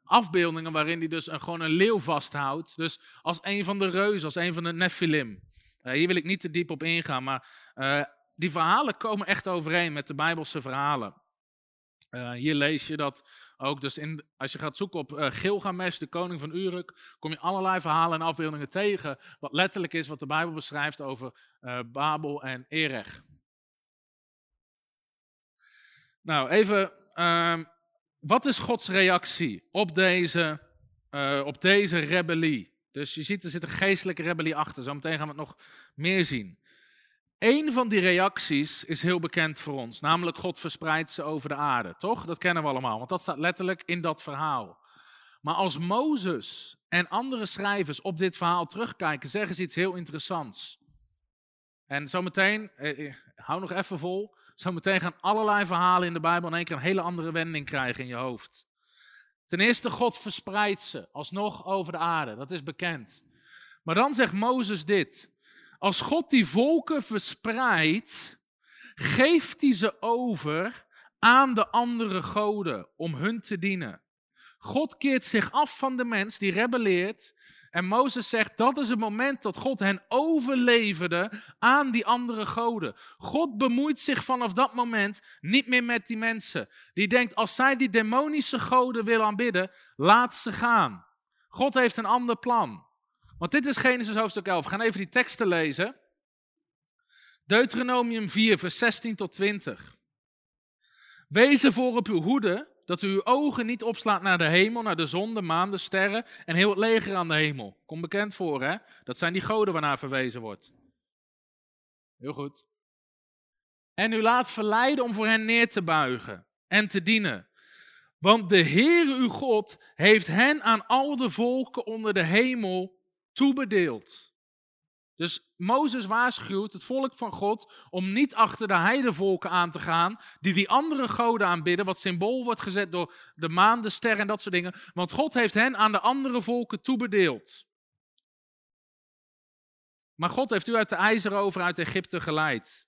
afbeeldingen waarin hij dus een, gewoon een leeuw vasthoudt. Dus als een van de reuzen, als een van de Nephilim. hier wil ik niet te diep op ingaan, maar die verhalen komen echt overeen met de Bijbelse verhalen. Uh, hier lees je dat ook, dus in, als je gaat zoeken op uh, Gilgamesh, de koning van Uruk, kom je allerlei verhalen en afbeeldingen tegen, wat letterlijk is wat de Bijbel beschrijft over uh, Babel en Erech. Nou, even, uh, wat is Gods reactie op deze, op deze rebellie? Dus je ziet, er zit een geestelijke rebellie achter. Zometeen gaan we het nog meer zien. Eén van die reacties is heel bekend voor ons, namelijk God verspreidt ze over de aarde, toch? Dat kennen we allemaal, want dat staat letterlijk in dat verhaal. Maar als Mozes en andere schrijvers op dit verhaal terugkijken, zeggen ze iets heel interessants. En zometeen, eh, eh, hou nog even vol, zometeen gaan allerlei verhalen in de Bijbel in één keer een hele andere wending krijgen in je hoofd. Ten eerste, God verspreidt ze alsnog over de aarde, dat is bekend. Maar dan zegt Mozes dit, als God die volken verspreidt, geeft hij ze over aan de andere goden om hun te dienen. God keert zich af van de mens die rebelleert. En Mozes zegt, dat is het moment dat God hen overleverde aan die andere goden. God bemoeit zich vanaf dat moment niet meer met die mensen. Die denkt, als zij die demonische goden willen aanbidden, laat ze gaan. God heeft een ander plan. Want dit is Genesis hoofdstuk 11. We gaan even die teksten lezen. Deuteronomium 4, vers 16 tot 20. Wees ervoor op uw hoede dat u uw ogen niet opslaat naar de hemel, naar de zon, de maan, de sterren en heel het leger aan de hemel. Komt bekend voor, hè? Dat zijn die goden waarnaar verwezen wordt. Heel goed. En u laat verleiden om voor hen neer te buigen en te dienen. Want de Heere uw God heeft hen aan al de volken onder de hemel toebedeeld. Dus Mozes waarschuwt het volk van God om niet achter de heidevolken aan te gaan, die die andere goden aanbidden, wat symbool wordt gezet door de maan, de ster en dat soort dingen. Want God heeft hen aan de andere volken toebedeeld. Maar God heeft u uit de ijzerover uit Egypte geleid.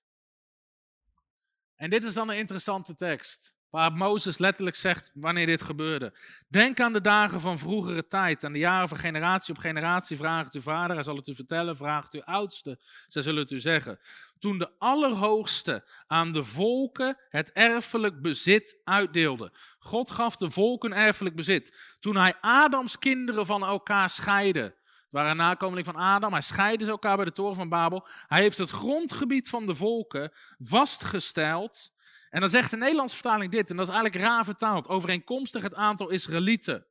En dit is dan een interessante tekst. Waar Mozes letterlijk zegt wanneer dit gebeurde. Denk aan de dagen van vroegere tijd, aan de jaren van generatie op generatie. Vraag het uw vader, hij zal het u vertellen. Vraag het uw oudste, zij zullen het u zeggen. Toen de Allerhoogste aan de volken het erfelijk bezit uitdeelde. God gaf de volken erfelijk bezit. Toen hij Adams kinderen van elkaar scheidde. Waren nakomeling van Adam. Hij scheidde ze elkaar bij de toren van Babel. Hij heeft het grondgebied van de volken vastgesteld en dan zegt de Nederlandse vertaling dit, en dat is eigenlijk raar vertaald, overeenkomstig het aantal Israëlieten.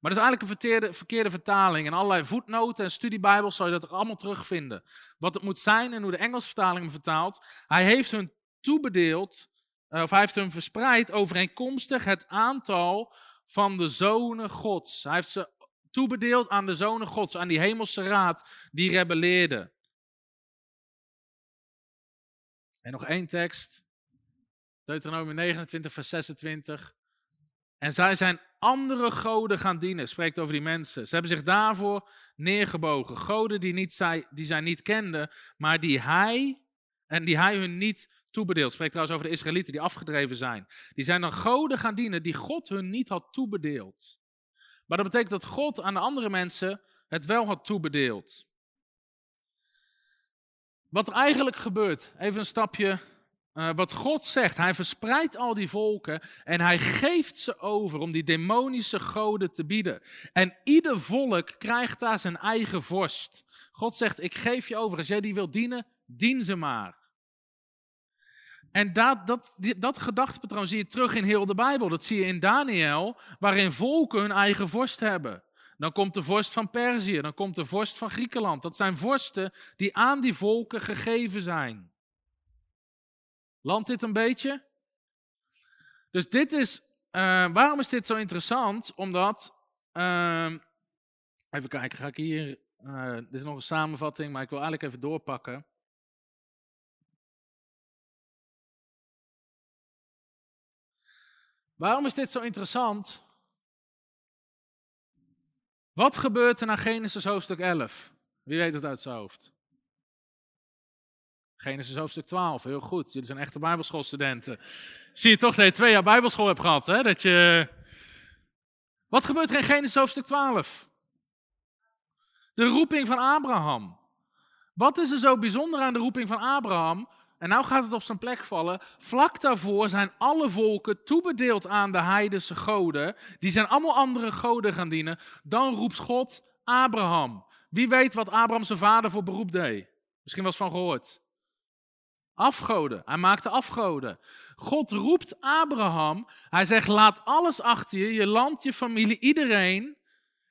Maar dat is eigenlijk een verkeerde, verkeerde vertaling. En allerlei voetnoten en studiebijbels zal je dat allemaal terugvinden. Wat het moet zijn en hoe de Engelse vertaling hem vertaalt. Hij heeft hun toebedeeld, eh, of hij heeft hun verspreid overeenkomstig het aantal van de zonen gods. Hij heeft ze toebedeeld aan de zonen gods, aan die hemelse raad die rebelleerde. En nog één tekst. Deuteronomium 29, vers 26. En zij zijn andere goden gaan dienen, spreekt over die mensen. Ze hebben zich daarvoor neergebogen. Goden die, niet zij, die zij niet kenden, maar die hij, en die hij hun niet toebedeeld. Spreekt trouwens over de Israëlieten die afgedreven zijn. Die zijn dan goden gaan dienen die God hun niet had toebedeeld. Maar dat betekent dat God aan de andere mensen het wel had toebedeeld. Wat er eigenlijk gebeurt, even een stapje uh, wat God zegt. Hij verspreidt al die volken en hij geeft ze over om die demonische goden te bieden. En ieder volk krijgt daar zijn eigen vorst. God zegt, ik geef je over. Als jij die wil dienen, dien ze maar. En dat, dat, dat gedachtepatroon zie je terug in heel de Bijbel. Dat zie je in Daniel, waarin volken hun eigen vorst hebben. Dan komt de vorst van Perzië, dan komt de vorst van Griekenland. Dat zijn vorsten die aan die volken gegeven zijn. Landt dit een beetje? Dus dit is, uh, waarom is dit zo interessant? Omdat, uh, even kijken, ga ik hier, uh, dit is nog een samenvatting, maar ik wil eigenlijk even doorpakken. Waarom is dit zo interessant? Wat gebeurt er na Genesis hoofdstuk 11? Wie weet het uit zijn hoofd? Genesis hoofdstuk 12, heel goed. Jullie zijn echte bijbelschoolstudenten. Zie je toch dat je twee jaar bijbelschool hebt gehad, hè? Dat je... Wat gebeurt er in Genesis hoofdstuk 12? De roeping van Abraham. Wat is er zo bijzonder aan de roeping van Abraham? En nou gaat het op zijn plek vallen. Vlak daarvoor zijn alle volken toebedeeld aan de heidense goden. Die zijn allemaal andere goden gaan dienen. Dan roept God Abraham. Wie weet wat Abraham zijn vader voor beroep deed? Misschien was van gehoord. Afgoden. Hij maakte afgoden. God roept Abraham. Hij zegt: Laat alles achter je, je land, je familie, iedereen.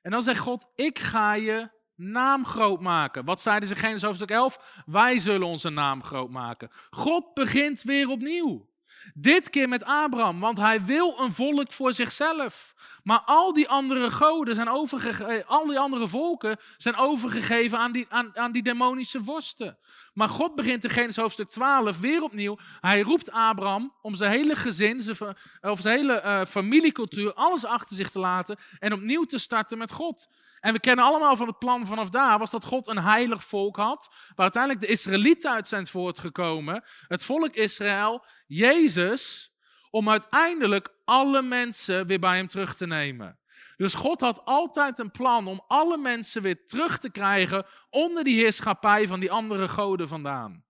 En dan zegt God: Ik ga je naam groot maken. Wat zeiden ze in Genesis hoofdstuk 11? Wij zullen onze naam groot maken. God begint weer opnieuw. Dit keer met Abraham, want hij wil een volk voor zichzelf. Maar al die andere goden zijn overgegeven, al die andere volken zijn overgegeven aan die, aan, aan die demonische vorsten. Maar God begint in Genesis hoofdstuk 12 weer opnieuw. Hij roept Abraham om zijn hele gezin, zijn, of zijn hele uh, familiecultuur, alles achter zich te laten en opnieuw te starten met God. En we kennen allemaal van het plan vanaf daar, was dat God een heilig volk had, waar uiteindelijk de Israëlieten uit zijn voortgekomen, het volk Israël, Jezus, om uiteindelijk alle mensen weer bij hem terug te nemen. Dus God had altijd een plan om alle mensen weer terug te krijgen onder die heerschappij van die andere goden vandaan.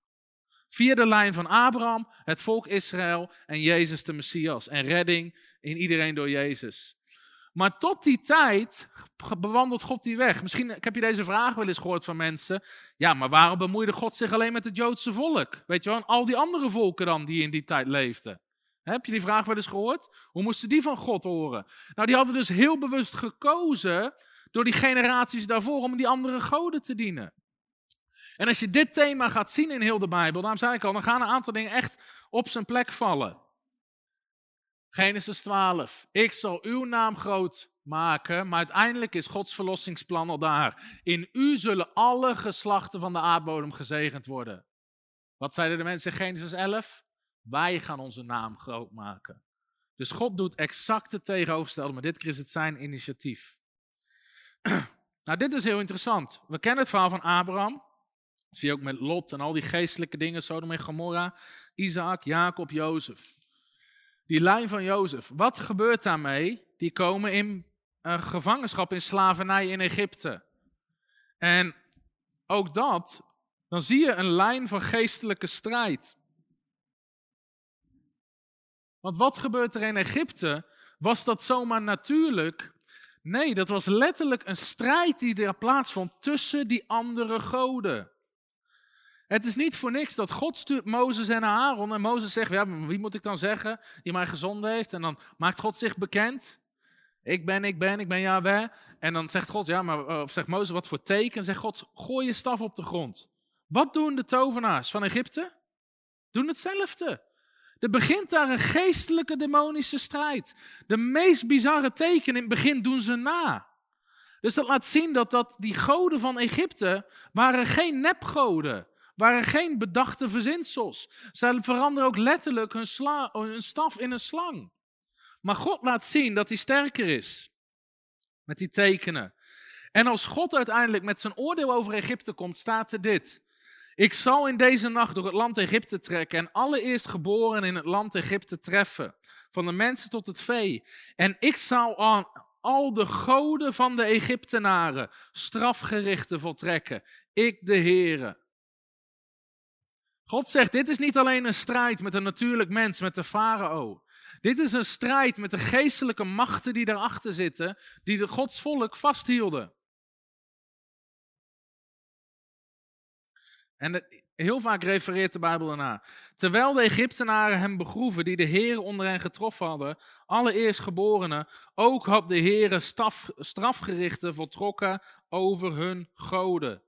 Via de lijn van Abraham, het volk Israël en Jezus de Messias. En redding in iedereen door Jezus. Maar tot die tijd bewandelt God die weg. Misschien heb je deze vraag wel eens gehoord van mensen. Ja, maar waarom bemoeide God zich alleen met het Joodse volk? Weet je wel, en al die andere volken dan die in die tijd leefden. Heb je die vraag wel eens gehoord? Hoe moesten die van God horen? Nou, die hadden dus heel bewust gekozen door die generaties daarvoor om die andere goden te dienen. En als je dit thema gaat zien in heel de Bijbel, dan zei ik al, dan gaan een aantal dingen echt op zijn plek vallen. Genesis 12. Ik zal uw naam groot maken, maar uiteindelijk is Gods verlossingsplan al daar. In u zullen alle geslachten van de aardbodem gezegend worden. Wat zeiden de mensen in Genesis 11? Wij gaan onze naam groot maken. Dus God doet exact het tegenovergestelde, maar dit keer is het zijn initiatief. <clears throat> nou, dit is heel interessant. We kennen het verhaal van Abraham. zie je ook met Lot en al die geestelijke dingen, Sodom en Gomorra, Isaac, Jacob, Jozef. Die lijn van Jozef, wat gebeurt daarmee? Die komen in uh, gevangenschap, in slavernij in Egypte. En ook dat, dan zie je een lijn van geestelijke strijd. Want wat gebeurt er in Egypte? Was dat zomaar natuurlijk? Nee, dat was letterlijk een strijd die daar plaatsvond tussen die andere goden. Het is niet voor niks dat God stuurt Mozes en Aaron. En Mozes zegt, ja, wie moet ik dan zeggen die mij gezonden heeft? En dan maakt God zich bekend. Ik ben, ik ben, ik ben Yahweh. En dan zegt God, ja, maar of zegt Mozes, wat voor teken? En zegt God, gooi je staf op de grond. Wat doen de tovenaars van Egypte? Doen hetzelfde. Er begint daar een geestelijke demonische strijd. De meest bizarre tekenen in het begin doen ze na. Dus dat laat zien dat, dat die goden van Egypte waren geen nepgoden waren geen bedachte verzinsels. Zij veranderen ook letterlijk hun, sla, staf in een slang. Maar God laat zien dat hij sterker is. Met die tekenen. En als God uiteindelijk met zijn oordeel over Egypte komt, staat er dit. Ik zal in deze nacht door het land Egypte trekken en alle eerstgeboren in het land Egypte treffen. Van de mensen tot het vee. En ik zal aan al de goden van de Egyptenaren strafgerichten voltrekken. Ik de Heere. God zegt, dit is niet alleen een strijd met een natuurlijk mens, met de farao. Dit is een strijd met de geestelijke machten die daarachter zitten, die de Gods volk vasthielden. En heel vaak refereert de Bijbel ernaar. Terwijl de Egyptenaren hem begroeven, die de Heer onder hen getroffen hadden, allereerst geborenen, ook had de Heer strafgerichten voltrokken over hun goden.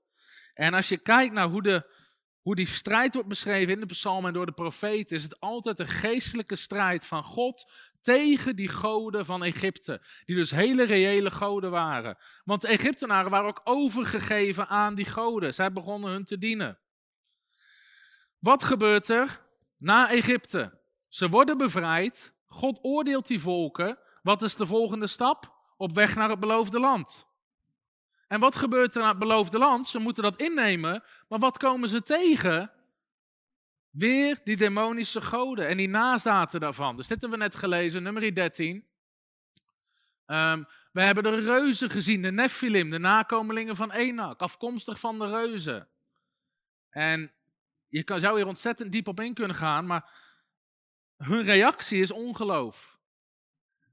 En als je kijkt naar hoe de hoe die strijd wordt beschreven in de psalmen en door de profeten, is het altijd een geestelijke strijd van God tegen die goden van Egypte. Die dus hele reële goden waren. Want de Egyptenaren waren ook overgegeven aan die goden. Zij begonnen hun te dienen. Wat gebeurt er na Egypte? Ze worden bevrijd. God oordeelt die volken. Wat is de volgende stap? Op weg naar het beloofde land. En wat gebeurt er aan het beloofde land? Ze moeten dat innemen, maar wat komen ze tegen? Weer die demonische goden en die nazaten daarvan. Dus dit hebben we net gelezen, nummer 13. Um, we hebben de reuzen gezien, de Nephilim, de nakomelingen van Enak, afkomstig van de reuzen. En je kan, zou hier ontzettend diep op in kunnen gaan, maar hun reactie is ongeloof.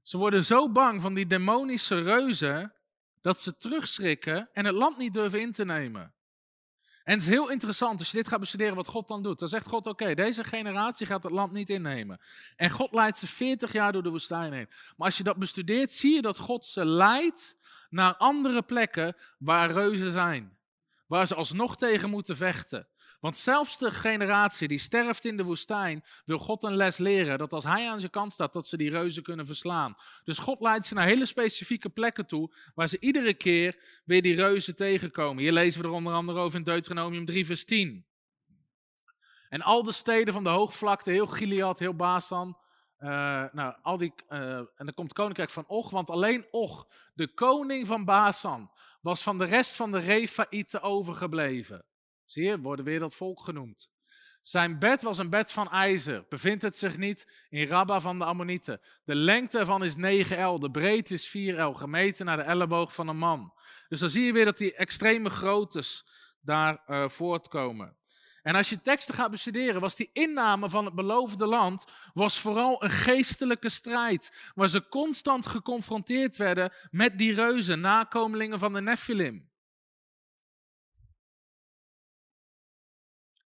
Ze worden zo bang van die demonische reuzen dat ze terugschrikken en het land niet durven in te nemen. En het is heel interessant als je dit gaat bestuderen wat God dan doet. Dan zegt God, oké, deze generatie gaat het land niet innemen. En God leidt ze 40 jaar door de woestijn heen. Maar als je dat bestudeert, zie je dat God ze leidt naar andere plekken waar reuzen zijn. Waar ze alsnog tegen moeten vechten. Want zelfs de generatie die sterft in de woestijn, wil God een les leren. Dat als hij aan zijn kant staat, dat ze die reuzen kunnen verslaan. Dus God leidt ze naar hele specifieke plekken toe, waar ze iedere keer weer die reuzen tegenkomen. Hier lezen we er onder andere over in Deuteronomium 3, vers 10. En al de steden van de hoogvlakte, heel Gilead, heel Basan, uh, nou, al die, uh, en dan komt het koninkrijk van Och, want alleen Och, de koning van Basan, was van de rest van de Refaïten overgebleven. Zie je, worden weer dat volk genoemd. Zijn bed was een bed van ijzer. Bevindt het zich niet in Rabba van de Ammonieten. De lengte ervan is 9 L, de breedte is 4 L, gemeten naar de elleboog van een man. Dus dan zie je weer dat die extreme groottes daar uh, voortkomen. En als je teksten gaat bestuderen, was die inname van het beloofde land was vooral een geestelijke strijd, waar ze constant geconfronteerd werden met die reuzen, nakomelingen van de Nephilim.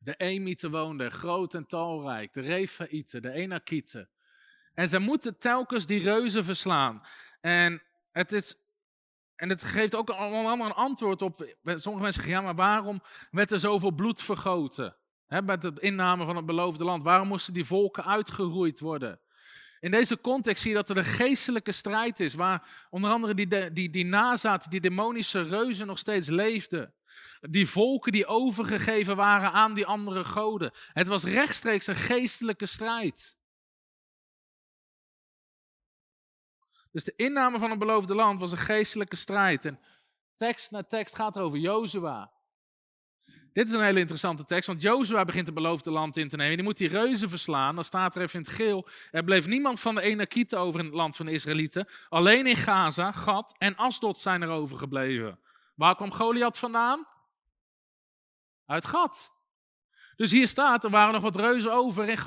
De Emieten woonden groot en talrijk, de Refaïten, de Enakieten. En ze moeten telkens die reuzen verslaan. En het, is, en het geeft ook een ander antwoord op. Sommige mensen zeggen, ja, maar waarom werd er zoveel bloed vergoten? He, met de inname van het beloofde land. Waarom moesten die volken uitgeroeid worden? In deze context zie je dat er een geestelijke strijd is, waar onder andere die, die, die nazaten, die demonische reuzen nog steeds leefden. Die volken die overgegeven waren aan die andere goden. Het was rechtstreeks een geestelijke strijd. Dus de inname van het beloofde land was een geestelijke strijd. En tekst na tekst gaat over Jozua. Dit is een hele interessante tekst, want Jozua begint het beloofde land in te nemen. Die moet die reuzen verslaan. Dan staat er even in het geel. Er bleef niemand van de Enakieten over in het land van de Israëlieten. Alleen in Gaza, Gad en Asdod zijn er overgebleven. Waar kwam Goliath vandaan? Uit Gad. Dus hier staat, er waren nog wat reuzen over in.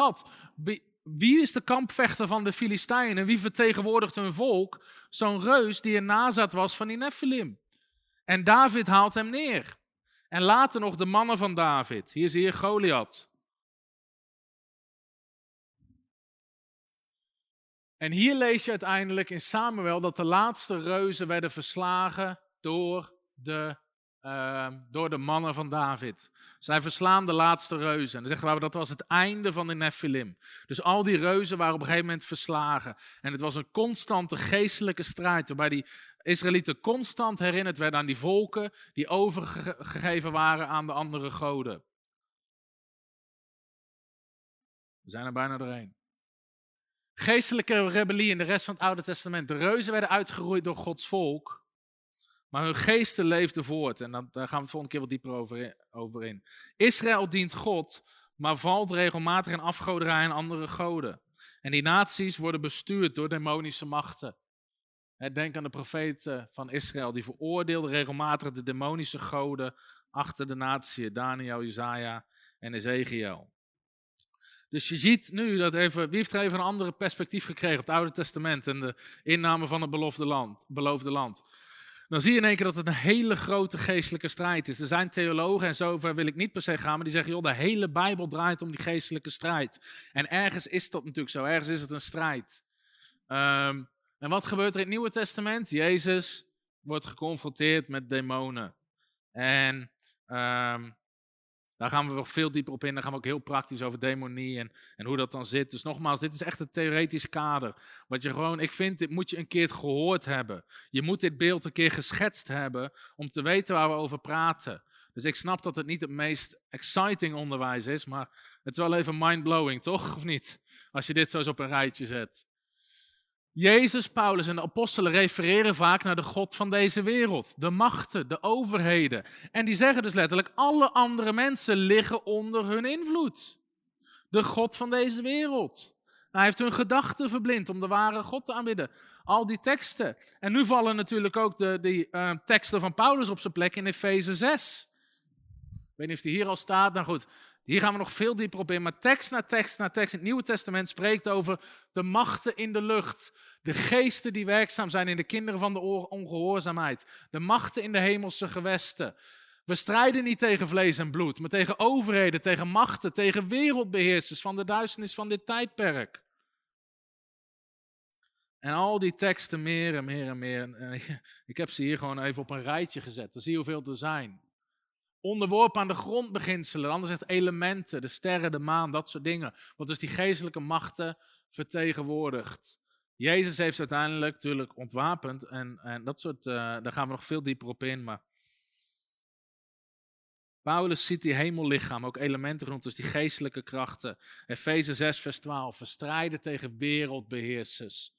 Wie, wie is de kampvechter van de Filistijnen? Wie vertegenwoordigt hun volk? Zo'n reus die een nazaat was van die Nephilim. En David haalt hem neer. En later nog de mannen van David. Hier zie je Goliath. En hier lees je uiteindelijk in Samuel dat de laatste reuzen werden verslagen door de, uh, door de mannen van David. Zij verslaan de laatste reuzen. En zeggen dat was het einde van de Nephilim. Dus al die reuzen waren op een gegeven moment verslagen. En het was een constante geestelijke strijd waarbij die Israëlieten constant herinnerd werden aan die volken die overgegeven waren aan de andere goden. We zijn er bijna doorheen. Geestelijke rebellie in de rest van het Oude Testament. De reuzen werden uitgeroeid door Gods volk. Maar hun geesten leefden voort. En dan, daar gaan we het volgende keer wat dieper over, over in. Israël dient God, maar valt regelmatig in afgoderij en andere goden. En die naties worden bestuurd door demonische machten. Denk aan de profeten van Israël, die veroordeelden regelmatig de demonische goden achter de natie, Daniel, Isaiah en Ezekiel. Dus je ziet nu dat even, wie heeft er even een andere perspectief gekregen op het Oude Testament en de inname van het beloofde land. Beloofde land. Dan zie je in één keer dat het een hele grote geestelijke strijd is. Er zijn theologen, en zover wil ik niet per se gaan, maar die zeggen, joh, de hele Bijbel draait om die geestelijke strijd. En ergens is dat natuurlijk zo, ergens is het een strijd. Um, en wat gebeurt er in het Nieuwe Testament? Jezus wordt geconfronteerd met demonen. En um, daar gaan we nog veel dieper op in. Daar gaan we ook heel praktisch over demonie en, en hoe dat dan zit. Dus nogmaals, dit is echt een theoretisch kader. Wat je gewoon, ik vind, dit moet je een keer gehoord hebben. Je moet dit beeld een keer geschetst hebben om te weten waar we over praten. Dus ik snap dat het niet het meest exciting onderwijs is, maar het is wel even mindblowing, toch? Of niet? Als je dit zo eens op een rijtje zet. Jezus, Paulus en de apostelen refereren vaak naar de God van deze wereld, de machten, de overheden. En die zeggen dus letterlijk, alle andere mensen liggen onder hun invloed. De God van deze wereld. Hij heeft hun gedachten verblind om de ware God te aanbidden. Al die teksten. En nu vallen natuurlijk ook de, die uh, teksten van Paulus op zijn plek in Efeze 6. Ik weet niet of die hier al staat. Nou goed, hier gaan we nog veel dieper op in, maar tekst na tekst na tekst in het Nieuwe Testament spreekt over de machten in de lucht, de geesten die werkzaam zijn in de kinderen van de ongehoorzaamheid, de machten in de hemelse gewesten. We strijden niet tegen vlees en bloed, maar tegen overheden, tegen machten, tegen wereldbeheersers van de duisternis van dit tijdperk. En al die teksten meer en meer en meer. <laughs> Ik heb ze hier gewoon even op een rijtje gezet. Dan zie je hoeveel er zijn onderworpen aan de grondbeginselen. Anders zegt elementen, de sterren, de maan, dat soort dingen. Wat dus die geestelijke machten vertegenwoordigt. Jezus heeft uiteindelijk natuurlijk ontwapend en, en dat soort, uh, daar gaan we nog veel dieper op in. Maar Paulus ziet die hemellichaam, ook elementen rond, dus die geestelijke krachten. Efeze 6, vers 12, verstrijden tegen wereldbeheersers.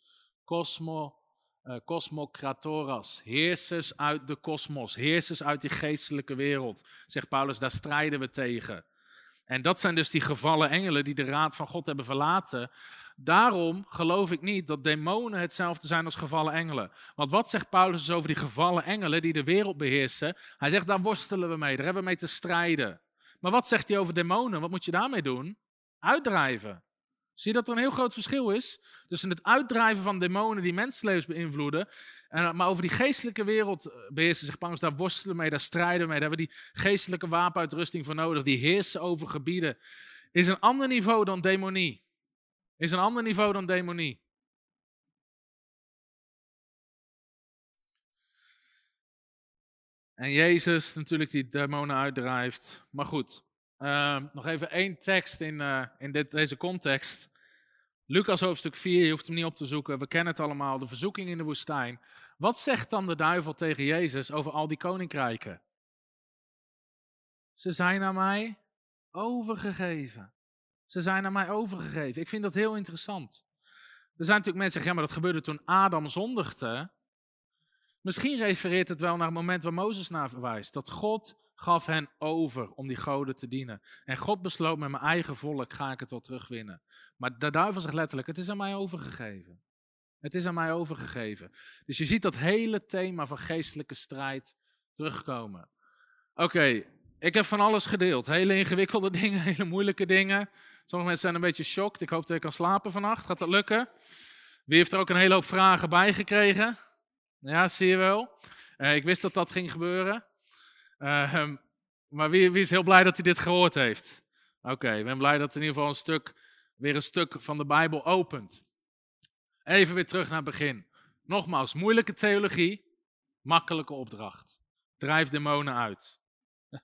Cosmo Cosmocratoras, eh, heersers uit de kosmos, heersers uit die geestelijke wereld. Zegt Paulus, daar strijden we tegen. En dat zijn dus die gevallen engelen die de raad van God hebben verlaten. Daarom geloof ik niet dat demonen hetzelfde zijn als gevallen engelen. Want wat zegt Paulus dus over die gevallen engelen die de wereld beheersen? Hij zegt, daar worstelen we mee, daar hebben we mee te strijden. Maar wat zegt hij over demonen? Wat moet je daarmee doen? Uitdrijven. Zie je dat er een heel groot verschil is tussen het uitdrijven van demonen die mensenlevens beïnvloeden, en, maar over die geestelijke wereld beheersen zich Paulus, daar worstelen mee, daar strijden mee, daar hebben we die geestelijke wapenuitrusting voor nodig, die heersen over gebieden, is een ander niveau dan demonie. Is een ander niveau dan demonie. En Jezus natuurlijk die demonen uitdrijft. Maar goed, uh, nog even één tekst in, uh, in dit, deze context. Lucas hoofdstuk 4, je hoeft hem niet op te zoeken, we kennen het allemaal, de verzoeking in de woestijn. Wat zegt dan de duivel tegen Jezus over al die koninkrijken? Ze zijn aan mij overgegeven. Ze zijn aan mij overgegeven. Ik vind dat heel interessant. Er zijn natuurlijk mensen die zeggen, ja, maar dat gebeurde toen Adam zondigde. Misschien refereert het wel naar het moment waar Mozes naar verwijst. Dat God gaf hen over om die goden te dienen. En God besloot met mijn eigen volk ga ik het wel terugwinnen. Maar de duivel zegt letterlijk, het is aan mij overgegeven. Het is aan mij overgegeven. Dus je ziet dat hele thema van geestelijke strijd terugkomen. Oké, ik heb van alles gedeeld. Hele ingewikkelde <laughs> dingen, hele moeilijke dingen. Sommige mensen zijn een beetje shocked. Ik hoop dat ik kan slapen vannacht. Gaat dat lukken? Wie heeft er ook een hele hoop vragen bij gekregen? Ja, zie je wel. Uh, ik wist dat dat ging gebeuren. Uh, maar wie, wie, is heel blij dat hij dit gehoord heeft? Oké, ik ben blij dat in ieder geval een stuk, weer een stuk van de Bijbel opent. Even weer terug naar het begin. Nogmaals, moeilijke theologie, makkelijke opdracht. Drijf demonen uit. <laughs>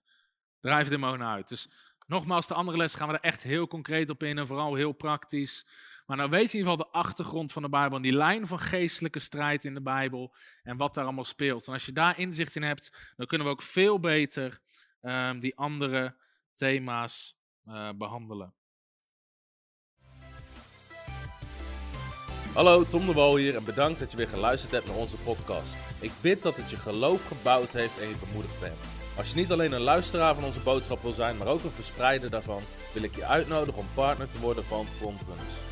Drijf demonen uit. Dus nogmaals, de andere les gaan we er echt heel concreet op in en vooral heel praktisch. Maar nou weet je in ieder geval de achtergrond van de Bijbel en die lijn van geestelijke strijd in de Bijbel en wat daar allemaal speelt. En als je daar inzicht in hebt, dan kunnen we ook veel beter um, die andere thema's uh, behandelen. Hallo, Tom de Wol hier en bedankt dat je weer geluisterd hebt naar onze podcast. Ik bid dat het je geloof gebouwd heeft en je bemoedigd bent. Als je niet alleen een luisteraar van onze boodschap wil zijn, maar ook een verspreider daarvan, wil ik je uitnodigen om partner te worden van Frontrunners.